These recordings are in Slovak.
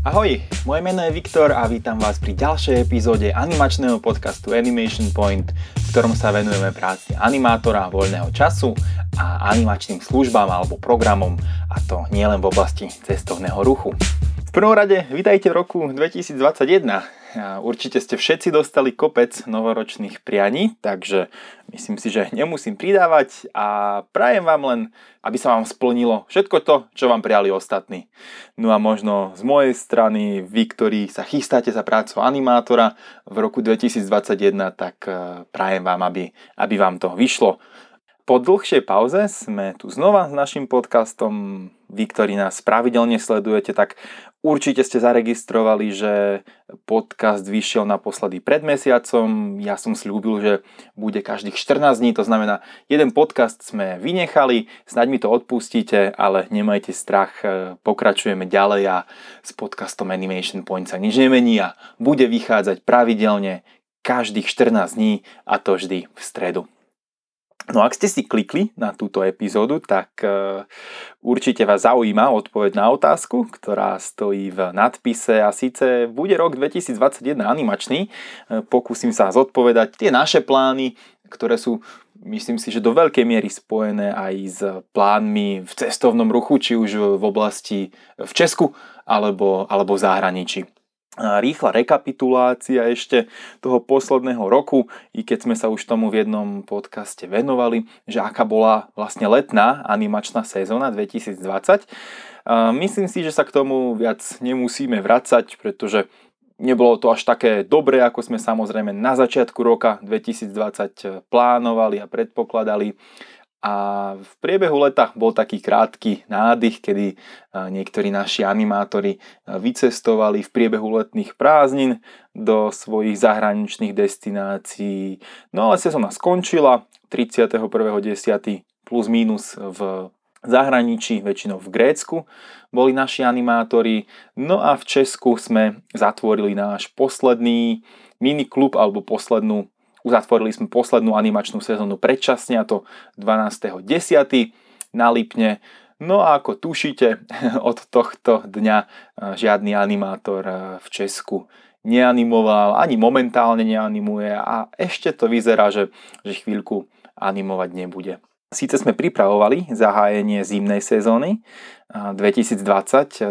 Ahoj, moje meno je Viktor a vítam vás pri ďalšej epizóde animačného podcastu Animation Point, v ktorom sa venujeme práci animátora, voľného času a animačným službám alebo programom, a to nielen v oblasti cestovného ruchu. V prvom rade, vítajte v roku 2021. Určite ste všetci dostali kopec novoročných prianí, takže myslím si, že nemusím pridávať a prajem vám len, aby sa vám splnilo všetko to, čo vám prijali ostatní. No a možno z mojej strany, vy, ktorí sa chystáte za prácu animátora v roku 2021, tak e, prajem vám, aby, aby vám to vyšlo. Po dlhšej pauze sme tu znova s našim podcastom. Vy, ktorí nás pravidelne sledujete, tak určite ste zaregistrovali, že podcast vyšiel naposledy pred mesiacom. Ja som slúbil, že bude každých 14 dní, to znamená, jeden podcast sme vynechali, snaď mi to odpustíte, ale nemajte strach, pokračujeme ďalej a s podcastom Animation Point sa nič nemení a bude vychádzať pravidelne každých 14 dní a to vždy v stredu. No ak ste si klikli na túto epizódu, tak e, určite vás zaujíma odpoveď na otázku, ktorá stojí v nadpise a síce bude rok 2021 animačný. E, pokúsim sa zodpovedať tie naše plány, ktoré sú myslím si, že do veľkej miery spojené aj s plánmi v cestovnom ruchu, či už v oblasti v Česku alebo, alebo v zahraničí rýchla rekapitulácia ešte toho posledného roku, i keď sme sa už tomu v jednom podcaste venovali, že aká bola vlastne letná animačná sezóna 2020. Myslím si, že sa k tomu viac nemusíme vracať, pretože nebolo to až také dobré, ako sme samozrejme na začiatku roka 2020 plánovali a predpokladali. A v priebehu leta bol taký krátky nádych, kedy niektorí naši animátori vycestovali v priebehu letných prázdnin do svojich zahraničných destinácií. No ale sezóna skončila 31.10. plus minus v zahraničí, väčšinou v Grécku, boli naši animátori. No a v Česku sme zatvorili náš posledný miniklub alebo poslednú Uzatvorili sme poslednú animačnú sezónu predčasne, a to 12.10. na Lipne. No a ako tušíte, od tohto dňa e, žiadny animátor e, v Česku neanimoval, ani momentálne neanimuje a ešte to vyzerá, že, že chvíľku animovať nebude. Síce sme pripravovali zahájenie zimnej sezóny 2020-2021,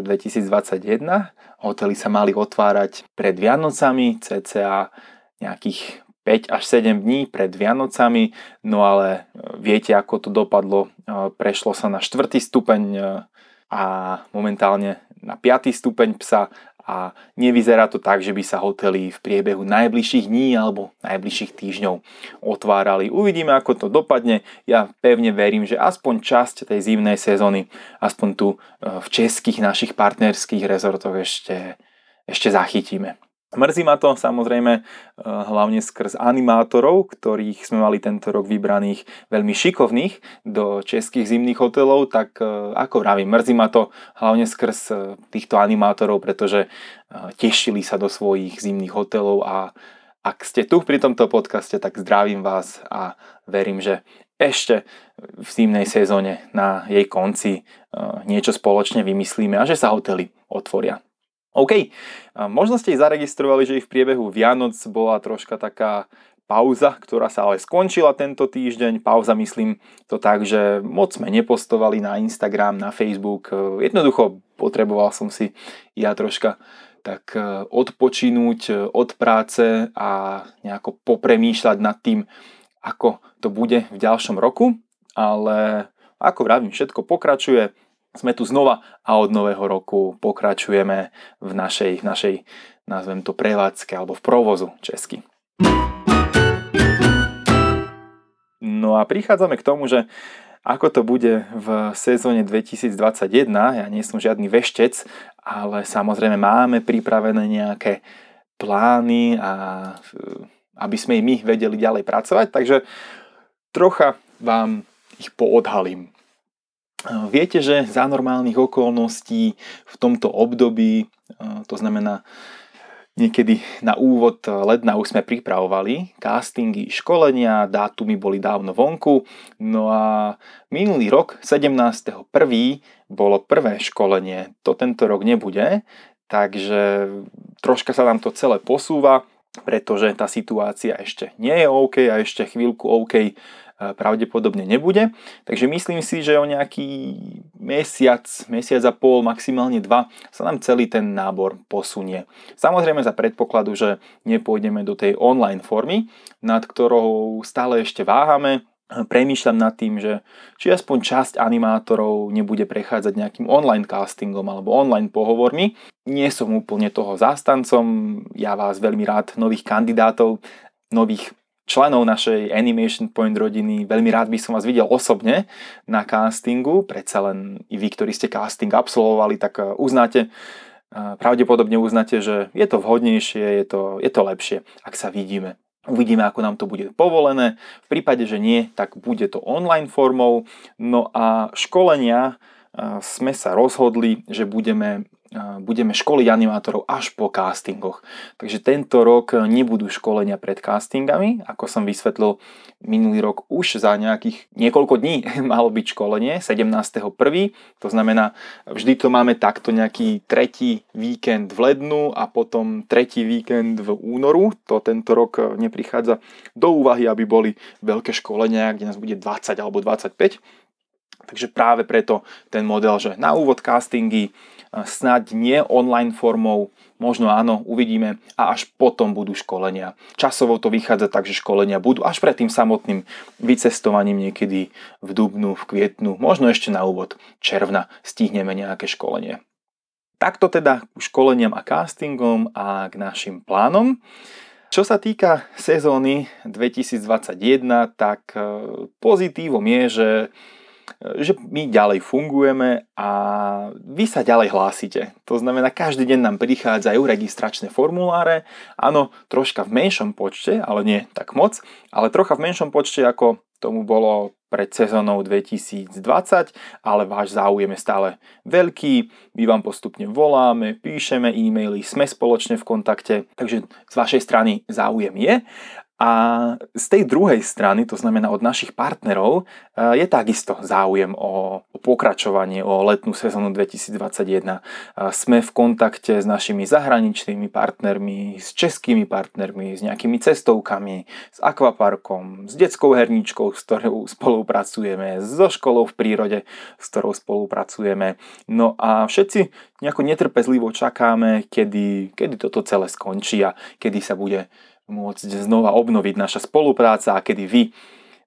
hotely sa mali otvárať pred Vianocami, cca nejakých 5 až 7 dní pred Vianocami, no ale e, viete, ako to dopadlo. E, prešlo sa na 4. stupeň e, a momentálne na 5. stupeň psa a nevyzerá to tak, že by sa hotely v priebehu najbližších dní alebo najbližších týždňov otvárali. Uvidíme, ako to dopadne. Ja pevne verím, že aspoň časť tej zimnej sezóny, aspoň tu v českých našich partnerských rezortoch ešte, ešte zachytíme. Mrzí ma to samozrejme eh, hlavne skrz animátorov, ktorých sme mali tento rok vybraných veľmi šikovných do českých zimných hotelov, tak eh, ako vravím, mrzí ma to hlavne skrz eh, týchto animátorov, pretože tešili sa do svojich zimných hotelov a ak ste tu pri tomto podcaste, tak zdravím vás a verím, že ešte v zimnej sezóne na jej konci niečo spoločne vymyslíme a že sa hotely otvoria. OK, možno ste ich zaregistrovali, že ich v priebehu Vianoc bola troška taká pauza, ktorá sa ale skončila tento týždeň. Pauza myslím to tak, že moc sme nepostovali na Instagram, na Facebook. Jednoducho potreboval som si ja troška tak e, odpočinúť e, od práce a nejako popremýšľať nad tým, ako to bude v ďalšom roku. Ale ako vravím, všetko pokračuje sme tu znova a od nového roku pokračujeme v našej, našej nazvem to prevádzke alebo v provozu česky. No a prichádzame k tomu, že ako to bude v sezóne 2021, ja nie som žiadny veštec, ale samozrejme máme pripravené nejaké plány a aby sme i my vedeli ďalej pracovať, takže trocha vám ich poodhalím. Viete, že za normálnych okolností v tomto období, to znamená niekedy na úvod ledna už sme pripravovali castingy, školenia, dátumy boli dávno vonku. No a minulý rok, 17.1. bolo prvé školenie, to tento rok nebude, takže troška sa nám to celé posúva, pretože tá situácia ešte nie je OK a ešte chvíľku OK pravdepodobne nebude. Takže myslím si, že o nejaký mesiac, mesiac a pol, maximálne dva sa nám celý ten nábor posunie. Samozrejme za predpokladu, že nepôjdeme do tej online formy, nad ktorou stále ešte váhame, premýšľam nad tým, že či aspoň časť animátorov nebude prechádzať nejakým online castingom alebo online pohovormi. Nie som úplne toho zástancom, ja vás veľmi rád nových kandidátov, nových členov našej Animation Point rodiny. Veľmi rád by som vás videl osobne na castingu. Predsa len i vy, ktorí ste casting absolvovali, tak eh, uznáte, eh, pravdepodobne uznáte, že je to vhodnejšie, je to, je to lepšie, ak sa vidíme. Uvidíme, ako nám to bude povolené. V prípade, že nie, tak bude to online formou. No a školenia eh, sme sa rozhodli, že budeme budeme školiť animátorov až po castingoch. Takže tento rok nebudú školenia pred castingami, ako som vysvetlil minulý rok už za nejakých niekoľko dní malo byť školenie, 17.1. To znamená, vždy to máme takto nejaký tretí víkend v lednu a potom tretí víkend v únoru. To tento rok neprichádza do úvahy, aby boli veľké školenia, kde nás bude 20 alebo 25. Takže práve preto ten model, že na úvod castingy, snáď nie online formou, možno áno, uvidíme a až potom budú školenia. Časovo to vychádza tak, že školenia budú až pred tým samotným vycestovaním niekedy v dubnu, v kvietnu, možno ešte na úvod června stihneme nejaké školenie. Takto teda k školeniam a castingom a k našim plánom. Čo sa týka sezóny 2021, tak e, pozitívom je, že že my ďalej fungujeme a vy sa ďalej hlásite. To znamená, každý deň nám prichádzajú registračné formuláre, áno, troška v menšom počte, ale nie tak moc, ale trocha v menšom počte, ako tomu bolo pred sezónou 2020, ale váš záujem je stále veľký, my vám postupne voláme, píšeme e-maily, sme spoločne v kontakte, takže z vašej strany záujem je a z tej druhej strany, to znamená od našich partnerov, e, je takisto záujem o, pokračovanie, o letnú sezónu 2021. E, sme v kontakte s našimi zahraničnými partnermi, s českými partnermi, s nejakými cestovkami, s akvaparkom, s detskou herničkou, s ktorou spolupracujeme, so školou v prírode, s ktorou spolupracujeme. No a všetci nejako netrpezlivo čakáme, kedy, kedy toto celé skončí a kedy sa bude môcť znova obnoviť naša spolupráca a kedy vy,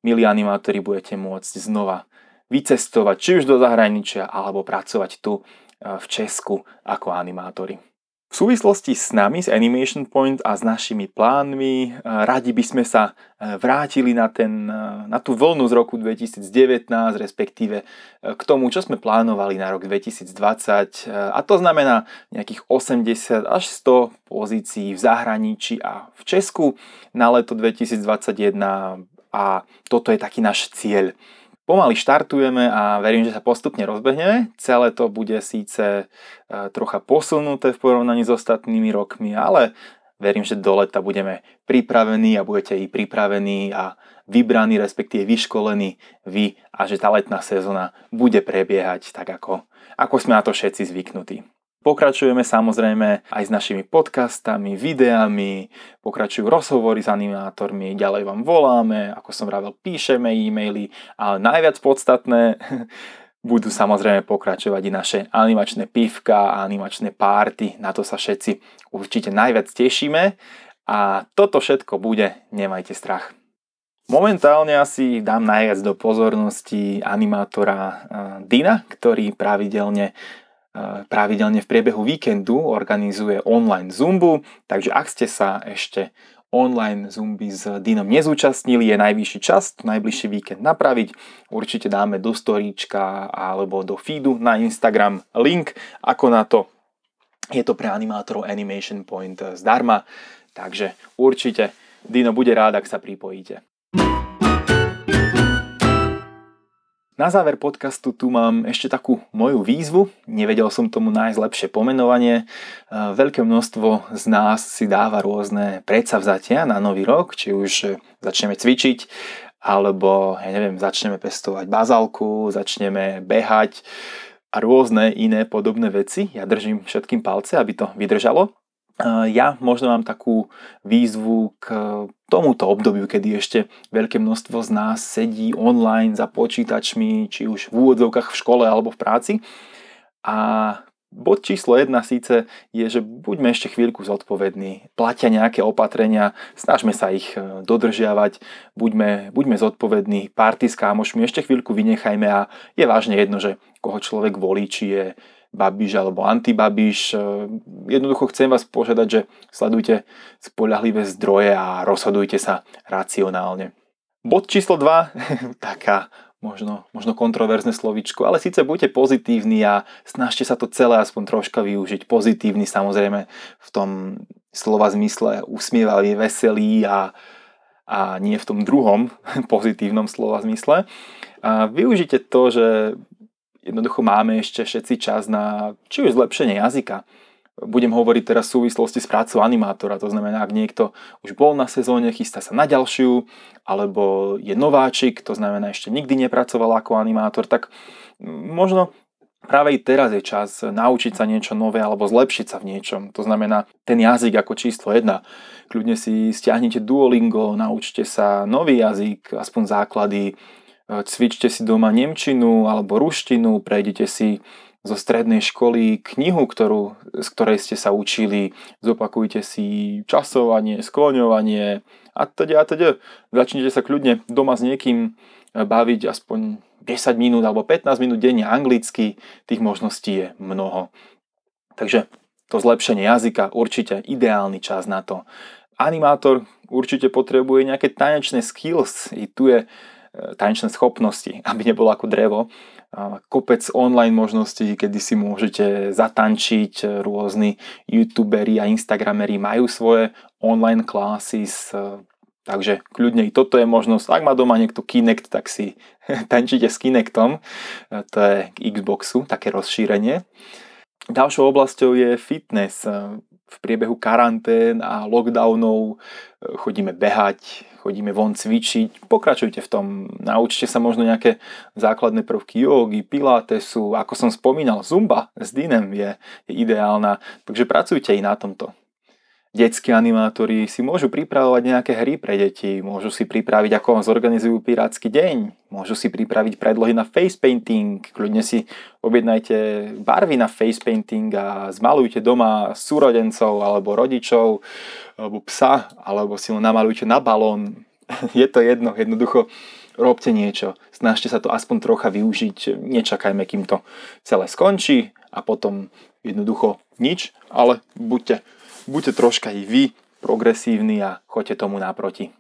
milí animátori, budete môcť znova vycestovať či už do zahraničia alebo pracovať tu eh, v Česku ako animátori. V súvislosti s nami, s Animation Point a s našimi plánmi, eh, radi by sme sa eh, vrátili na, ten, eh, na tú vlnu z roku 2019, respektíve k tomu, čo sme plánovali na rok 2020. A to znamená nejakých 80 až 100 pozícií v zahraničí a v Česku na leto 2021 a toto je taký náš cieľ. Pomaly štartujeme a verím, že sa postupne rozbehneme. Celé to bude síce e, trocha posunuté v porovnaní s ostatnými rokmi, ale verím, že do leta budeme pripravení a budete i pripravení a vybraní, respektíve vyškolení vy a že tá letná sezóna bude prebiehať tak, ako, ako sme na to všetci zvyknutí. Pokračujeme samozrejme aj s našimi podcastami, videami, pokračujú rozhovory s animátormi, ďalej vám voláme, ako som vravel, píšeme e-maily, ale najviac podstatné budú samozrejme pokračovať i naše animačné pivka a animačné párty, na to sa všetci určite najviac tešíme a toto všetko bude, nemajte strach. Momentálne asi dám najviac do pozornosti animátora eh, Dina, ktorý pravidelne pravidelne v priebehu víkendu organizuje online Zumbu, takže ak ste sa ešte online Zumby s Dinom nezúčastnili, je najvyšší čas, najbližší víkend napraviť. Určite dáme do storíčka alebo do feedu na Instagram link, ako na to. Je to pre animátorov Animation Point zdarma, takže určite Dino bude rád, ak sa pripojíte. Na záver podcastu tu mám ešte takú moju výzvu. Nevedel som tomu nájsť lepšie pomenovanie. E, veľké množstvo z nás si dáva rôzne predsavzatia na nový rok, či už začneme cvičiť, alebo ja neviem, začneme pestovať bazálku, začneme behať, a rôzne iné podobné veci. Ja držím všetkým palce, aby to vydržalo. Ja možno mám takú výzvu k tomuto obdobiu, kedy ešte veľké množstvo z nás sedí online za počítačmi, či už v úvodzovkách v škole alebo v práci. A Bod číslo jedna síce je, že buďme ešte chvíľku zodpovední. Platia nejaké opatrenia, snažme sa ich e, dodržiavať, buďme, buďme zodpovední, párty s kámošmi ešte chvíľku vynechajme a je vážne jedno, že koho človek volí, či je Babiš alebo antibabiš. E, jednoducho chcem vás požiadať, že sledujte spolahlivé zdroje a rozhodujte sa racionálne. Bod číslo 2, taká možno, možno kontroverzne slovičko, ale síce buďte pozitívni a snažte sa to celé aspoň troška využiť. Pozitívny samozrejme v tom slova zmysle usmievavý, veselý a, a nie v tom druhom pozitívnom slova zmysle. A využite to, že jednoducho máme ešte všetci čas na či už zlepšenie jazyka, budem hovoriť teraz v súvislosti s prácou animátora, to znamená, ak niekto už bol na sezóne, chystá sa na ďalšiu, alebo je nováčik, to znamená, ešte nikdy nepracoval ako animátor, tak možno práve i teraz je čas naučiť sa niečo nové alebo zlepšiť sa v niečom. To znamená, ten jazyk ako číslo jedna. Kľudne si stiahnite Duolingo, naučte sa nový jazyk, aspoň základy, cvičte si doma Nemčinu alebo ruštinu, prejdete si zo strednej školy knihu, ktorú, z ktorej ste sa učili, zopakujte si časovanie, skloňovanie a teda a teda. Začnite sa kľudne doma s niekým e, baviť aspoň 10 minút alebo 15 minút denne anglicky, tých možností je mnoho. Takže to zlepšenie jazyka určite ideálny čas na to. Animátor určite potrebuje nejaké tanečné skills, i tu je tanečné schopnosti, aby nebolo ako drevo kopec online možností, kedy si môžete zatančiť. Rôzni youtuberi a instagrameri majú svoje online classes, takže kľudne i toto je možnosť. Ak má doma niekto Kinect, tak si tančíte s Kinectom. To je k Xboxu, také rozšírenie. Ďalšou oblasťou je fitness. V priebehu karantén a lockdownov chodíme behať, chodíme von cvičiť, pokračujte v tom, naučte sa možno nejaké základné prvky jogy, pilatesu, ako som spomínal, zumba s Dinem je, je ideálna, takže pracujte i na tomto. Detskí animátori si môžu pripravovať nejaké hry pre deti, môžu si pripraviť, ako zorganizujú pirátsky deň, môžu si pripraviť predlohy na face painting, kľudne si objednajte barvy na face painting a zmalujte doma súrodencov alebo rodičov, alebo psa, alebo si ho namalujte na balón. Je to jedno, jednoducho robte niečo, snažte sa to aspoň trocha využiť, nečakajme, kým to celé skončí a potom jednoducho nič, ale buďte buďte troška i vy progresívni a choďte tomu naproti.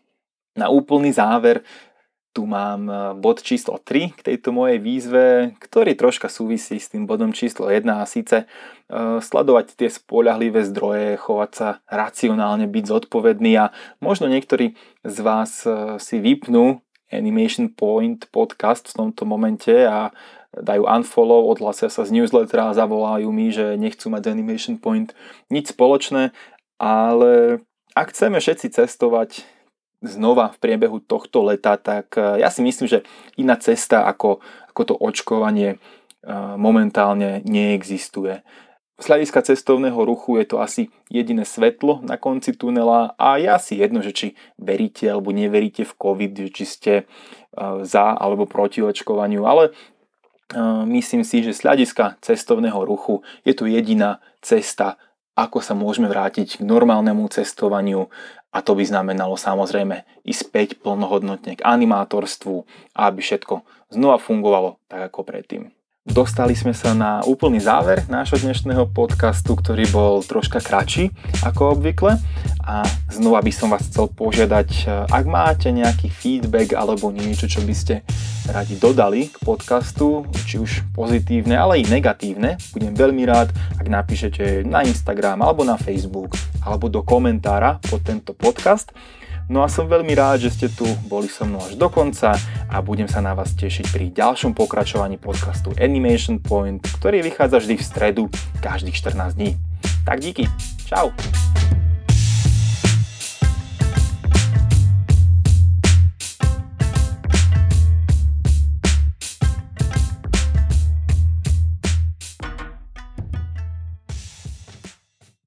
Na úplný záver tu mám e, bod číslo 3 k tejto mojej výzve, ktorý troška súvisí s tým bodom číslo 1 a síce e, sledovať tie spoľahlivé zdroje, chovať sa racionálne, byť zodpovedný a možno niektorí z vás e, si vypnú Animation Point podcast v tomto momente a dajú unfollow, odhlasia sa z newslettera zavolajú mi, že nechcú mať Animation Point nič spoločné, ale ak chceme všetci cestovať znova v priebehu tohto leta, tak eh, ja si myslím, že iná cesta ako, ako to očkovanie eh, momentálne neexistuje. Z hľadiska cestovného ruchu je to asi jediné svetlo na konci tunela a ja si jedno, že či veríte alebo neveríte v COVID, či ste eh, za alebo proti očkovaniu, ale myslím si, že z hľadiska cestovného ruchu je to jediná cesta, ako sa môžeme vrátiť k normálnemu cestovaniu a to by znamenalo samozrejme i späť plnohodnotne k animátorstvu, aby všetko znova fungovalo tak ako predtým. Dostali sme sa na úplný záver nášho dnešného podcastu, ktorý bol troška kratší ako obvykle. A znova by som vás chcel požiadať, e, ak máte nejaký feedback alebo niečo, čo by ste radi dodali k podcastu, či už pozitívne, ale i negatívne, budem veľmi rád, ak napíšete na Instagram alebo na Facebook alebo do komentára pod tento podcast No a som veľmi rád, že ste tu boli so mnou až do konca a budem sa na vás tešiť pri ďalšom pokračovaní podcastu Animation Point, ktorý vychádza vždy v stredu každých 14 dní. Tak díky, čau!